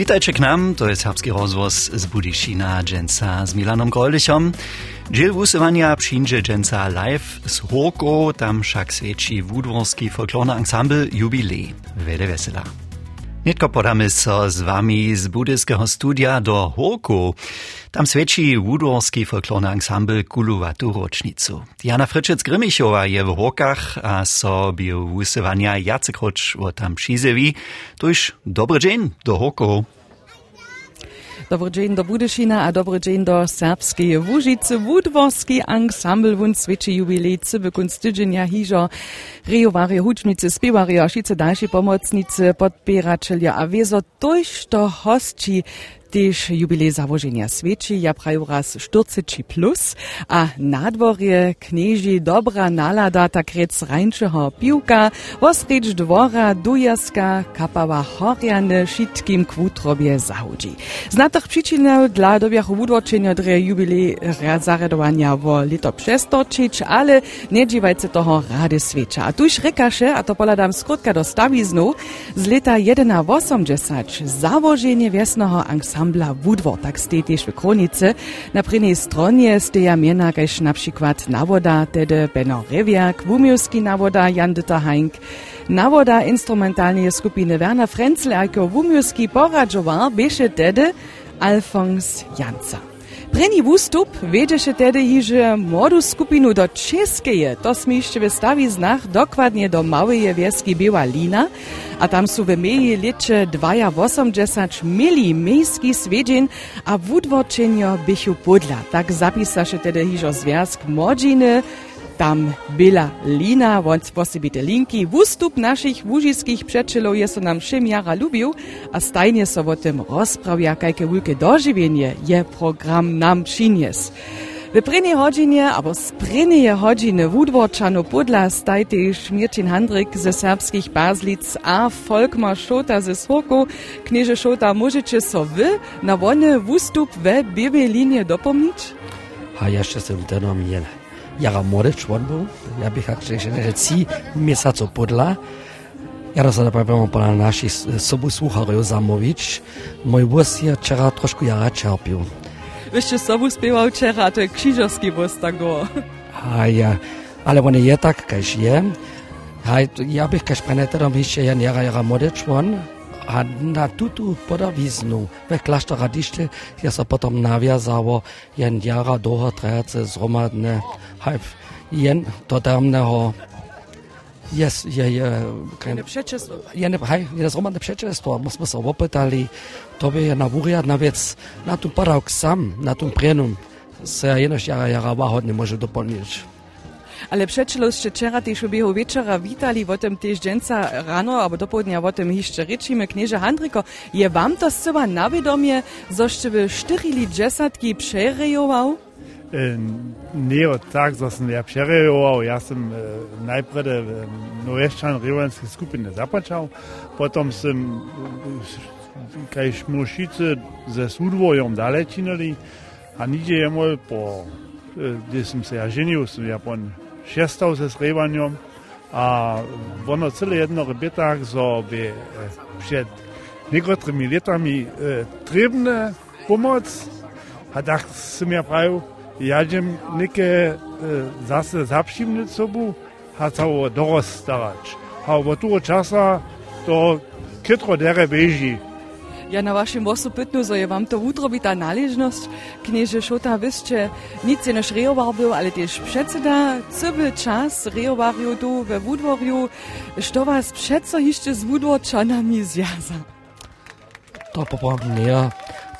Witajcie k nam, to jest serbski rozwoz z Budyszina Dżęca z Milanom Grolichom. Dziel wusywania przyjdzie Dżęca live z Horko, tam wszak świeci wudworski folklorny ensemble Jubilej. Wede wesela. Nitko podamy so z wami z studia do Horku. Tam świeci wudworski folklorny ensemble kulowatu rocznicu. Jana Fryczec-Grymichowa je w Horkach, a so bio wusywania Jacek o tam przyzewi. To już dobry dzień do Horku. Dobry dzień do a dobry dzień do serbskiej Łużycy. Wudworski ensemble wun sveči jubilej cyby kunst tydzienia hižo. Rejowarie hučnice, spiewarie, a šice dalsze pomocnice, podpieračelja a wiezo tojž to hostči Tež jubilej zavoženja sveči ja prajú raz 40 plus a nádvorje kneži dobra nalada takrat z rajnčeho pivka, osreč dvora dujaska kapava horjane šitkim kvutrobje zahodži. Znatoch przyczynev dla dobjahu vudvočenja dre jubilej zaradovanja v leto přestočič, ale nedživajce toho rade sveča. A tuž rekaše, a to poladam skrutka do staviznu, z leta 1.80 zavoženje vesnoho angsa ansambla Wudwo, tak ste też w kronice. Na prynnej stronie steja miena, kaž na przykład nawoda, tedy Benno Rewiak, wumiowski nawoda Jandyta Heink, nawoda instrumentalnej skupiny Werner Frenzel, jako wumiowski poradżowar, beše tedy Alfons Janca. Preni wustup wiedeše tedy hiže młodu skupinu do Českeje. To smište w stawi znach dokładnie do małej wieski Biała Lina, a tam są w meji licze 280 mili miejski swiedzień, a wudwoczenia bychu podla. Tak zapisaše tedy hižo związk młodziny, tam byla Lina, wąt sposobite linki. Wustup naszych łużyskich przeczylów jest nam szym jara lubił, a stajnie so o tym rozprawia, kajke wielkie dożywienie je program nam przynies. W prynnej godzinie, albo z prynnej godziny wudworczanu podla staj też Mircin Handryk ze serbskich Bazlic a Folkmar Szota ze Słoku. Knieże Szota, możecie so wy na wony wustup we biebie linie dopomnieć? A jeszcze jsem tenom jen jara młody człon był. Ja bych że ci miesiące podla. Ja powiem po naszych sobu słucharzy zamówić. Mój włos je wczoraj troszkę jara czerpił. Wyście sobu śpiewał wczoraj, to krzyżowski włos tak. A ja, ale on je tak, każ je. Ja bych każ peneterom jeszcze jen jara jara młody człon. Na tutu podawiznu we klasztor radište je se potom naviazalo jen jara doho trajace zromadne halb jen dodamného Yes, je, je, Jedne przeczestwo. je, hej, je zromadne przeczestwo. My sme sa opýtali, to by je na vúriadna vec, na tom padavk sam, na tom prienum, sa jenož jara jara váhodne môže doplniť. Ale przeczelo jeszcze wczoraj też obiehu wieczora witali o tym też dżęca rano, albo do południa o tym jeszcze rzeczymy. Knieże Handryko, je wam to z sobą na wiadomie, zoście by sztyrili dżesatki przeryjował? E, ne, tak, zasem ja přerejoval. Ja som e, najprve e, Noreščan rejovenske skupine započal, potom som e, kaj Šmošice ze Sudvojom daleč činili a nikde je môj po, e, kde som sa ja ženil, som ja po šestav ze zrevanjem, a ono celo jedno rebetak, so bi eh, pred nekaterimi letami eh, trebne pomoč, a tak sem ja pravil, jađem neke eh, zase zapšimne sobu, a celo dorostarač. A v to časa to kitro dere beži. Ja na waszym wosu pytnu, so je to utrobita należność. Knieże Szota, wyście nic nie nasz rejowar był, ale też przedseda cały czas rejowariu tu we Wudworju. Što was przeco jeszcze z Wudworczanami zjaza? To poprawnie, ja.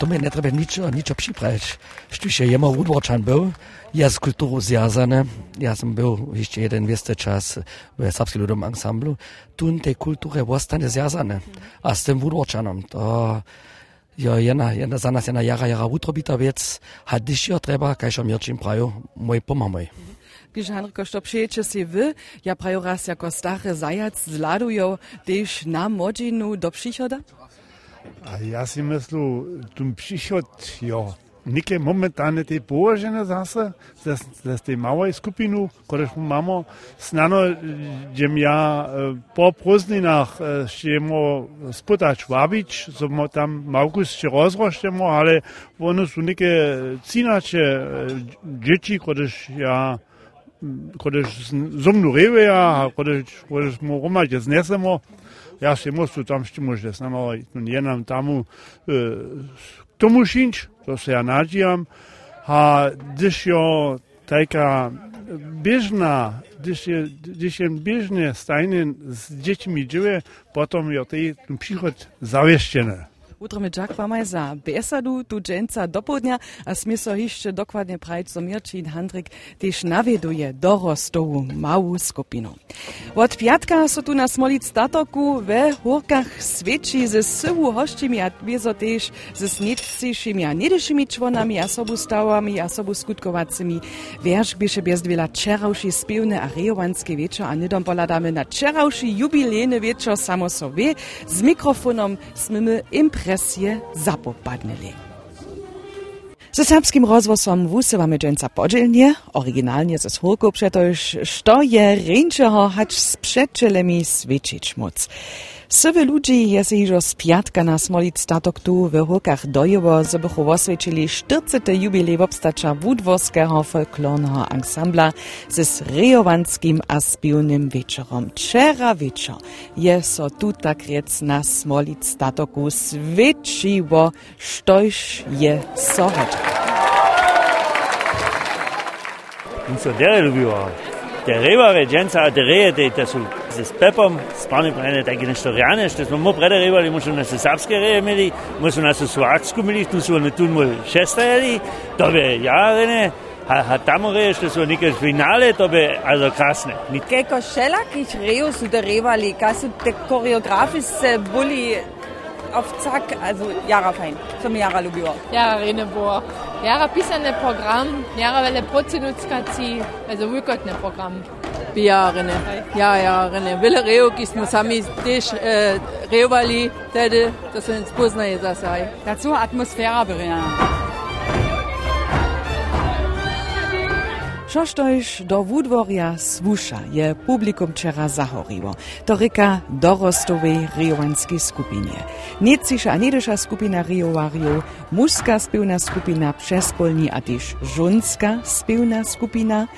To mi nie treba ničo, ničo připraviť. Štuže jemo Woodwatchan był, ja z kulturu zjazane. Ja som był jeszcze jeden wieste czas w Sapskim Ludom Ensemblu. Tu tej kultury zostanie zjazane. A z tym Woodwatchanom, to ja, jedna, jedna za nas jedna jara, jara utrobita vec, a když jo treba, kaj som Mirčin praju, môj pomamoj. Knieże Henryko, što przyjecie się wy, ja praju raz jako stary zajac zladują też na modzinu do przychoda? A jaz si mislil, tu prišot, jo. Neke momentane te položene zase, da, da ste malo skupinu, ko imamo snano, da mi ja eh, po prazninah eh, šemo spotač vabič, so tam malo še razroštemo, ali ono so neke cinače, eh, dječi, ko ja ko zomnu reveja, ko smo Roma, že znesemo. Ja się mostu tam ścimużę, znamo, nie nam tamu e, tomu szyńć, to się ja nadziejam, a gdyż jo taka bieżna, gdyż je bieżne stajne z dziećmi dzieje, potem jo tej przychod zawieszczone. Utremy Jakwamaj za besadu tu dżęca do południa, a sme so jeszcze dokładnie prajć, so Mirčin Handrik też nawieduje dorostową małą skupinu. Od piatka so tu na Smolic statoku we hórkach świeci ze syłu hościmi a wiezo też ze snitcyjszymi a niedyszymi członami a sobu stałami a sobu skutkowacymi. Wiersz biesze bez wiela czerałszy spiewny a rejowanskie wieczor, a nidom poladamy na czerałszy jubilejny wieczor samo sobie z mikrofonom smymy imprezę impresje zapopadnili. Ze serbskim rozwosom wusywamy dżęca podzielnie, oryginalnie ze schórku przetoż, što je ręczego hać z przeczylemi świecić móc. Sywy ludzi je se hižo z piatka na smolic statok tu w hukach dojewo, żeby oswiecili 40. jubilej obstacza wódworskiego folklornego ansambla ze srejowanskim a spiwnym wieczorom. Czera wieczor je so tu tak riec na smolic statoku świeciło, sztoś je sohodzi. So der lubiła. Der Rehwale, Jens hat die Rehe, Derriba das adereete tasul. Se spepom, spani prene ta gine storiane, što smo mo prederivali, možemo na se sapske rejemeli, možemo na se suaksku mili, tu su ne tun mol da to be jarene, a, a tamo das što nicht das finale, da be also krasne. Keko šelak iš reju su derivali, also kaj su te koreografi se äh, Bulli, auf Zack, also Jara fein, som Jara lubiła. Jara rene było. Jara pisane program, Jara wele procenuckati, also wirklich ein Programm. Ja, Rene. Ja, ja, Rene. Wille Reo gis musami dich Reovali, tede, das sind Spusna jesasai. Dazu Atmosphäre berühren. Šoštojš do wudworja Swusza je publikum wczera zahoriło. To ryka dorostowej riowanskiej skupinie. Nieciša a niedysza skupina riowario, muska spiewna skupina przespolni a też żunska spiewna skupina.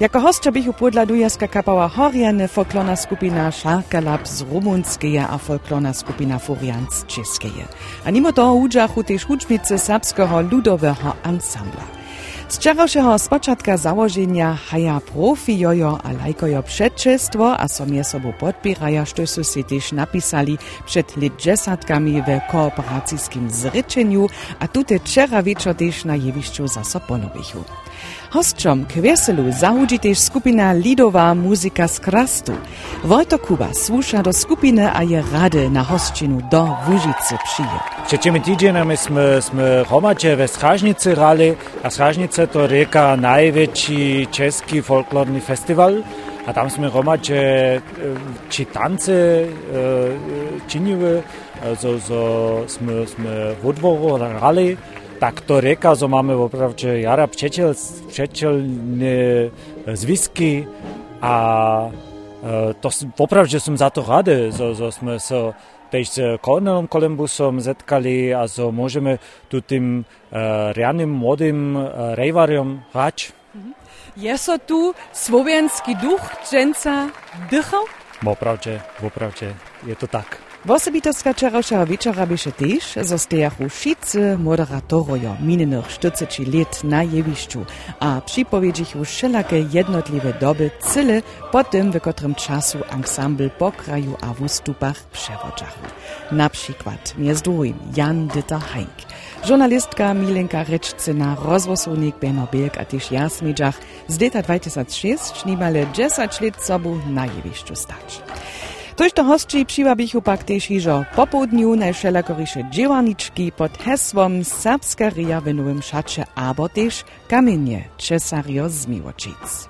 Jako hostcza bichu podladujaska kapała Horiane folklorna skupina Szarkalab z rumunskeje a folklorna skupina Furian z czeskeje. A mimo to udżachu też huczmice serbskiego ludowego ansambla. Z wczorajszego spočatka założenia haja profi jojo a lajkojo przedczestwo, a so mie sobą podpieraja, što su si napisali przed lit dżesatkami w kooperacijskim zryczeniu, a tute wczera wieczor też na jewiszczu za so ponowichu. Hostčom kvjeselu zahudzi też skupina Lidowa Muzika z Krastu. Wojto Kuba słucha do skupiny, a je rady na hostčinu do Wóżicy przyje. Przeciemy tydzienami sme, sme homacie we Strażnicy rali, a Strażnice to rieka najväčší český folklorny festival. A tam sme romače eh, či tance eh, činili, eh, so, so sme, sme vo dvoru hrali, tak to rieka, zo máme opravče jara pčetel, pčetelné zvisky a e, to opravdu som za to rade, zo, zo sme sa so, tež s Kornelom Kolumbusom zetkali a so môžeme tu tým e, uh, riadným mladým uh, rejvariom hrať. Mhm. Je so tu slovenský duch dženca dýchal? Opravde, opravde, je to tak. Wosebitowska wczorajsza wieczora byše też zostajachu wszyscy moderatorojo minionych 40 lat na jewiszczu, a przypowiedzichu wszelakie jednotliwe doby cyle po tym, w którym czasu ensemble po kraju a w ustupach przewodzachu. Na przykład między Jan Dieter Heink, Journalistka Milenka Rečcina, rozvosovnik Beno Bilk a też Jasmidžach z leta 2006 šnímale 10 let sobu na jewiszczu stać. Tož to hostči přiwabichu pak tež hižo popołudniu najšelakoriše dziełaniczki pod hesłom Serbska Ria w Nowym Szacie, abo też kamienie Cesario z Miłoczyc.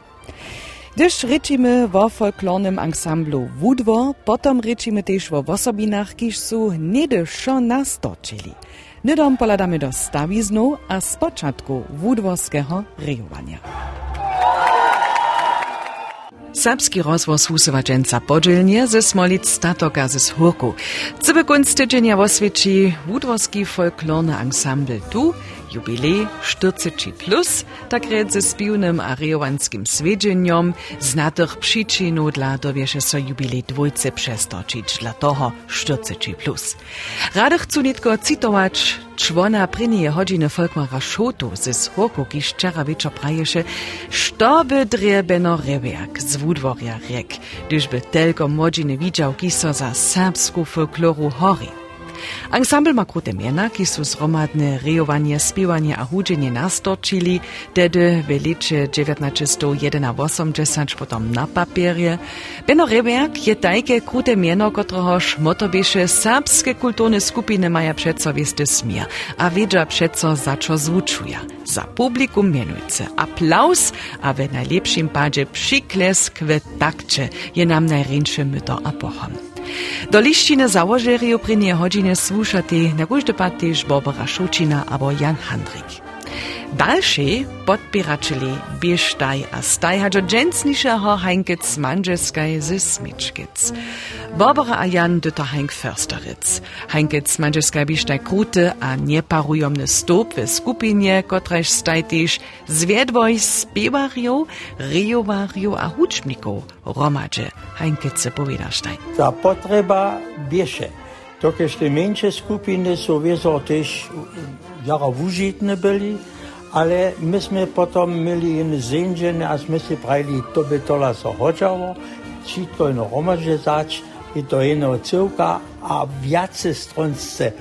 Gdyż ryczymy wo folklornym ansamblu Wudwo, potom ryczymy też wo wosobinach, kiż su niedy szo nastoczyli. Nydom poladamy do stawiznu a z początku wódworskiego rejowania. Serbski rozwoz husowaczęca podzielnie ze Smolic statoka ze Hurku. Cyby kunst tydzienia oswieci wódworski folklorny tu, jubilej 40 plus, tak red ze spiwnym a rejowanskim swiedzieniom, z natych przyczynów dla dowiesze so jubilej dwójce dla toho 40 plus. Rady chcę nitko citować człona prynie godziny Folkmara Schotu ze Schurku, kiż wczera wieczor prajesze, što by drebeno rewiak z wudworja rek, gdyż by tylko widział, kiso za serbsku folkloru hori. Ensemble ma krute miena, ki su zromadne rejowanie, spiewanie a hudzenie nastočili, w licze 1981 potom na papierie. Beno Reberg je tajke krute mieno, kotrohoż motobieše serbskie kulturne skupiny maja przeco wiesty smier, a wiedza przeco za čo zvučuja. Za publikum mienujce aplaus, a w najlepszym padzie przyklesk w takcie je nam najrynsze myto a pochom. Do lištine załožeriju prinie hodine słušati na kóždy pat tež Barbara Šučina Jan Handrik. Další podpiračili Bieštaj a Staj hadžo džencnišeho Heinkec Manžeskaj ze. Barbara a Jan dyta Henk Försteritz. Heinkec Manžeskaj Bieštaj krute a neparujomny stop w skupinie, kotrež staj tež zwiedwoj spiewarjo, riowarjo a hučnikov romadže. Heinkec povedaštaj. Ta potreba bieše. Tokež te menše skupiny sú viezo tež jara wužitne byli, ale myśmy potem mieli in zędzenie, a myśmy prali, to by tola so chodzało, wszystko ino romadže zać, i to jedno cyłka, a wiace stronce,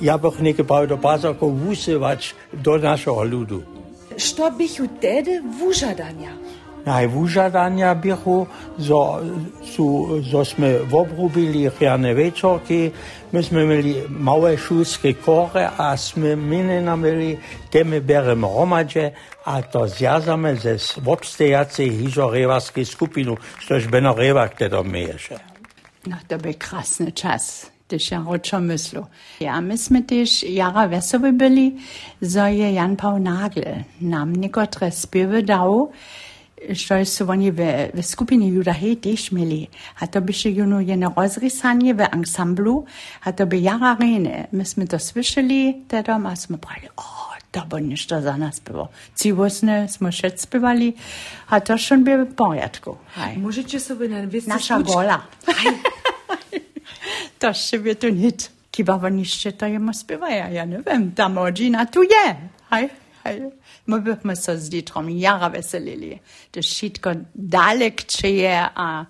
ja bych nie gebrał do Basako wusywać do naszego ludu. Što bichu tedy wużadania? najvužadanja bihu, zo, su, zo sme obrubili rjane večorki, mi smo imeli male šulske kore, a sme mine nameli, te mi beremo romađe, a to zjazame ze obstejace hižorevarske skupinu, što je beno revak te domiješe. No, to bi krasni čas. też ja ročo myslu. Ja myśmy też jara wesoły byli, że je Jan Paul Nagel nam nikotry spiewy dał, što su oni w, w skupini Judahe też mieli. A to by się juno jedno rozrysanie w ensemblu, a to by jara rene. Myśmy to słyszeli, teda, a jsme brali, o, to bo ništo za nas było. Ciwosne jsme šet spěvali, a to w porядku. Hej. Możecie sobie na Nasza gola. to się tu nic. Kiba woniście to jemu śpiewają, ja nie wiem, ta młodzina tu je. Hej, hej. Mobilno se zdi trom jara veselili, da šitko dalek, če je a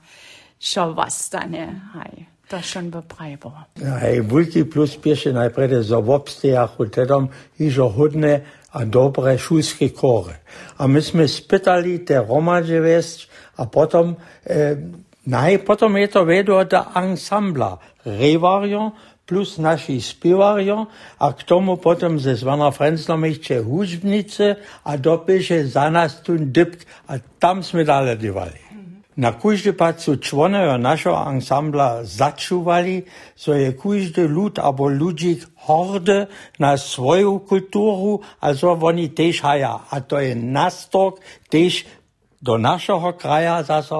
šo vas stane. Aj. To schon bo pravo. Aj, Wulki plus pješe najprej da za vopste ja hotelom ižo hodne a dobre šulske kore. A mi smo spitali te romađe vest, a potom, eh, naj, potom je to vedo da ansambla, revarion, plus naši spievario a k tomu potom ze Zvana Frenzlom hudžbnice a dopíše za nás tu a tam sme dale divali. Na kúždy pad sú členové našeho ansambla začúvali, so je kúždy ľud abo ľudík horde na svoju kultúru a so oni tež haja. A to je nastok tež do našeho kraja zase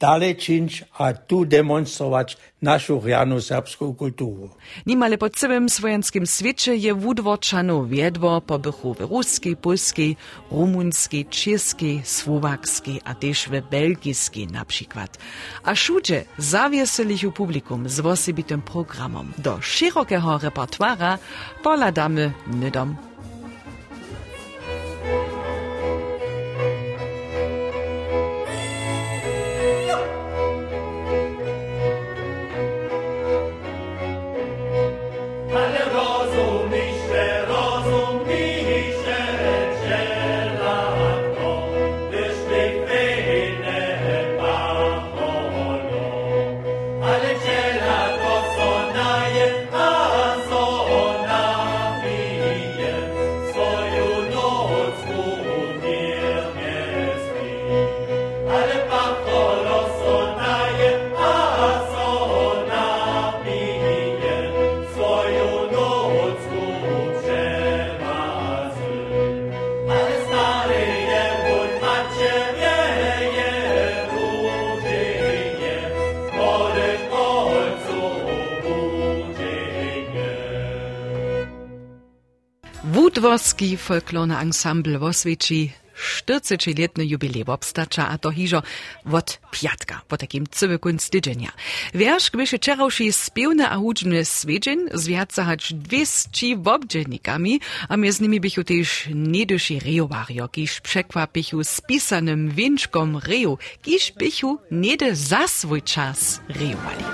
dalej činč a tu demonstrować naszą rianu serbską kulturę. Nimale po całym swojenskim świecie je wudworczanu wiedwo po bychu w ruskiej, polskiej, rumunskiej, czeskiej, słowackiej, a też w belgijskiej na przykład. A szudzie zawieselichu publikum z osobitym programom do szerokiego repertuara poladamy nydom Wudworski folklorny ensemble w Oswieci 40-letny jubilej obstacza, a to hižo od piatka, po takim cywykunc tydzienia. Wiersz gdybyście czerałszy spiewny a hudźny swiedzień z więcej hać 200 wobdzielnikami, a między nimi bychu też niedyszy rejowario, kiż przekwapichu spisanym wieńczkom reju, kiż bychu niedy za swój czas rejowali.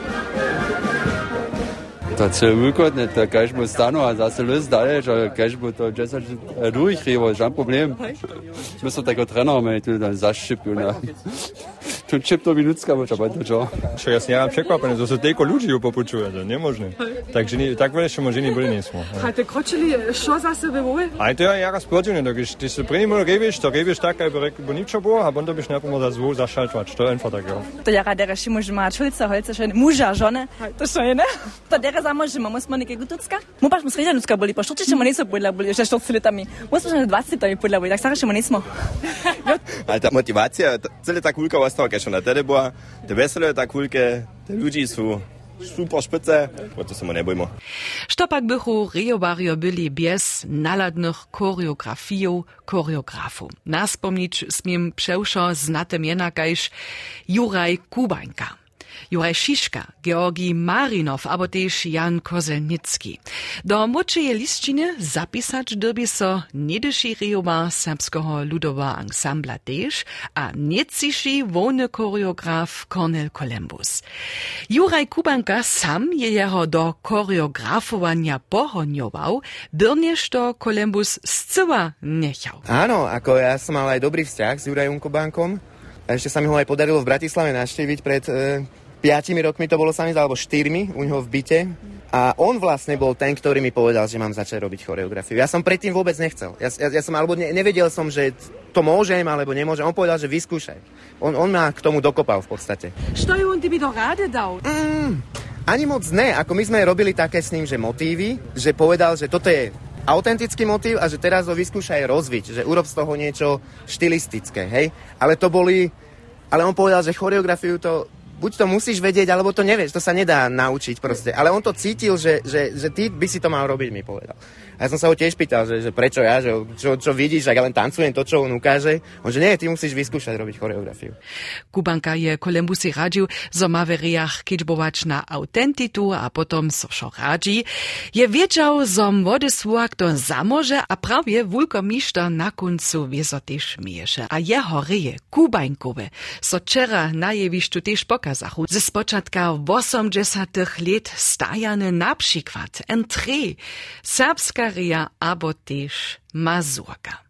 Da se ugodne, da kaj bo stano, da se luz daleč, kaj bo to česa ruhig rivo, žan problem. Mislim, da kot trener me je tudi zaščipil. Tu minutska, bo čapa to čo. Čo ja som překvapený, to sú tejko ľudí popučuje, to nemožné. Takže ni, tak veľa ešte možný boli nesmo. A te kročili, čo zase vyvoje? A to je jara sportivne, tak ty si první môj reviš, to reviš tak, aby bo ničo bolo, a potom byš nepomo za zvuk zašalčovať, to je info tak, jo. To jara dere si môže mať šulca, holce, že muža, žone, to čo je, ne? To dere za môže, ma musíme nekaj gutucka. Mu paš mu sredia ľudská boli, po štorčiče mu niso podľa boli, že štorci letami. Musíme, že 20 letami podľa boli, tak sa mu nismo. Ale tá motivácia, celá tá kulka vás toho, keď na tedy bola, te veselé tá kulke, te ľudí sú super špice, to bychu rejowario byli bez naladnych choreografijów, choreografów. Naspomnieć smiem przewszo znate miena kajż Juraj Kubańka. Juraj Šiška, Georgi Marinov, abo też Jan Kozelnicki. Do młodszej liściny zapisać dobi so niedyszy rejowa serbskiego ludowa ansambla też, a niecyszy wolny choreograf Kornel Kolembus. Juraj Kubanka sam je jeho do choreografowania pohoniował, byrnież to Kolembus zcyła nechał. Áno, ako ja som mal aj dobrý vzťah s Jurajom Kubánkom. A ešte sa mi ho aj podarilo v Bratislave navštíviť pred e, piatimi rokmi to bolo sa mi zdá, alebo štyrmi u neho v byte. A on vlastne bol ten, ktorý mi povedal, že mám začať robiť choreografiu. Ja som predtým vôbec nechcel. Ja, ja, ja som, alebo ne, nevedel som, že to môžem, alebo nemôžem. On povedal, že vyskúšaj. On, on ma k tomu dokopal v podstate. Što je on ti by do ráde dal? Mm, ani moc ne. Ako my sme robili také s ním, že motívy, že povedal, že toto je autentický motív a že teraz ho vyskúšaj rozviť, že urob z toho niečo štilistické, hej. Ale to boli... Ale on povedal, že choreografiu to buď to musíš vedieť, alebo to nevieš, to sa nedá naučiť proste. Ale on to cítil, že, že, že ty by si to mal robiť, mi povedal. A ja som sa ho tiež pýtal, že, že prečo ja, že čo, čo vidíš, ak ja len tancujem to, čo on ukáže. On že nie, ty musíš vyskúšať robiť choreografiu. Kubanka je Kolembusi radžił, zo veriach kiczbować na autentitu, a potom so šo radzi. Je wiedział, zo młody słak to zamoże, a prawie wulko miszta na końcu wieso też miesze. A jeho ryje, kubańkowe, so czera na jewiszczu też pokazachu. Ze spočatka 80 lat stajane na przykład, entree, serbska Maria abo też Mazurka.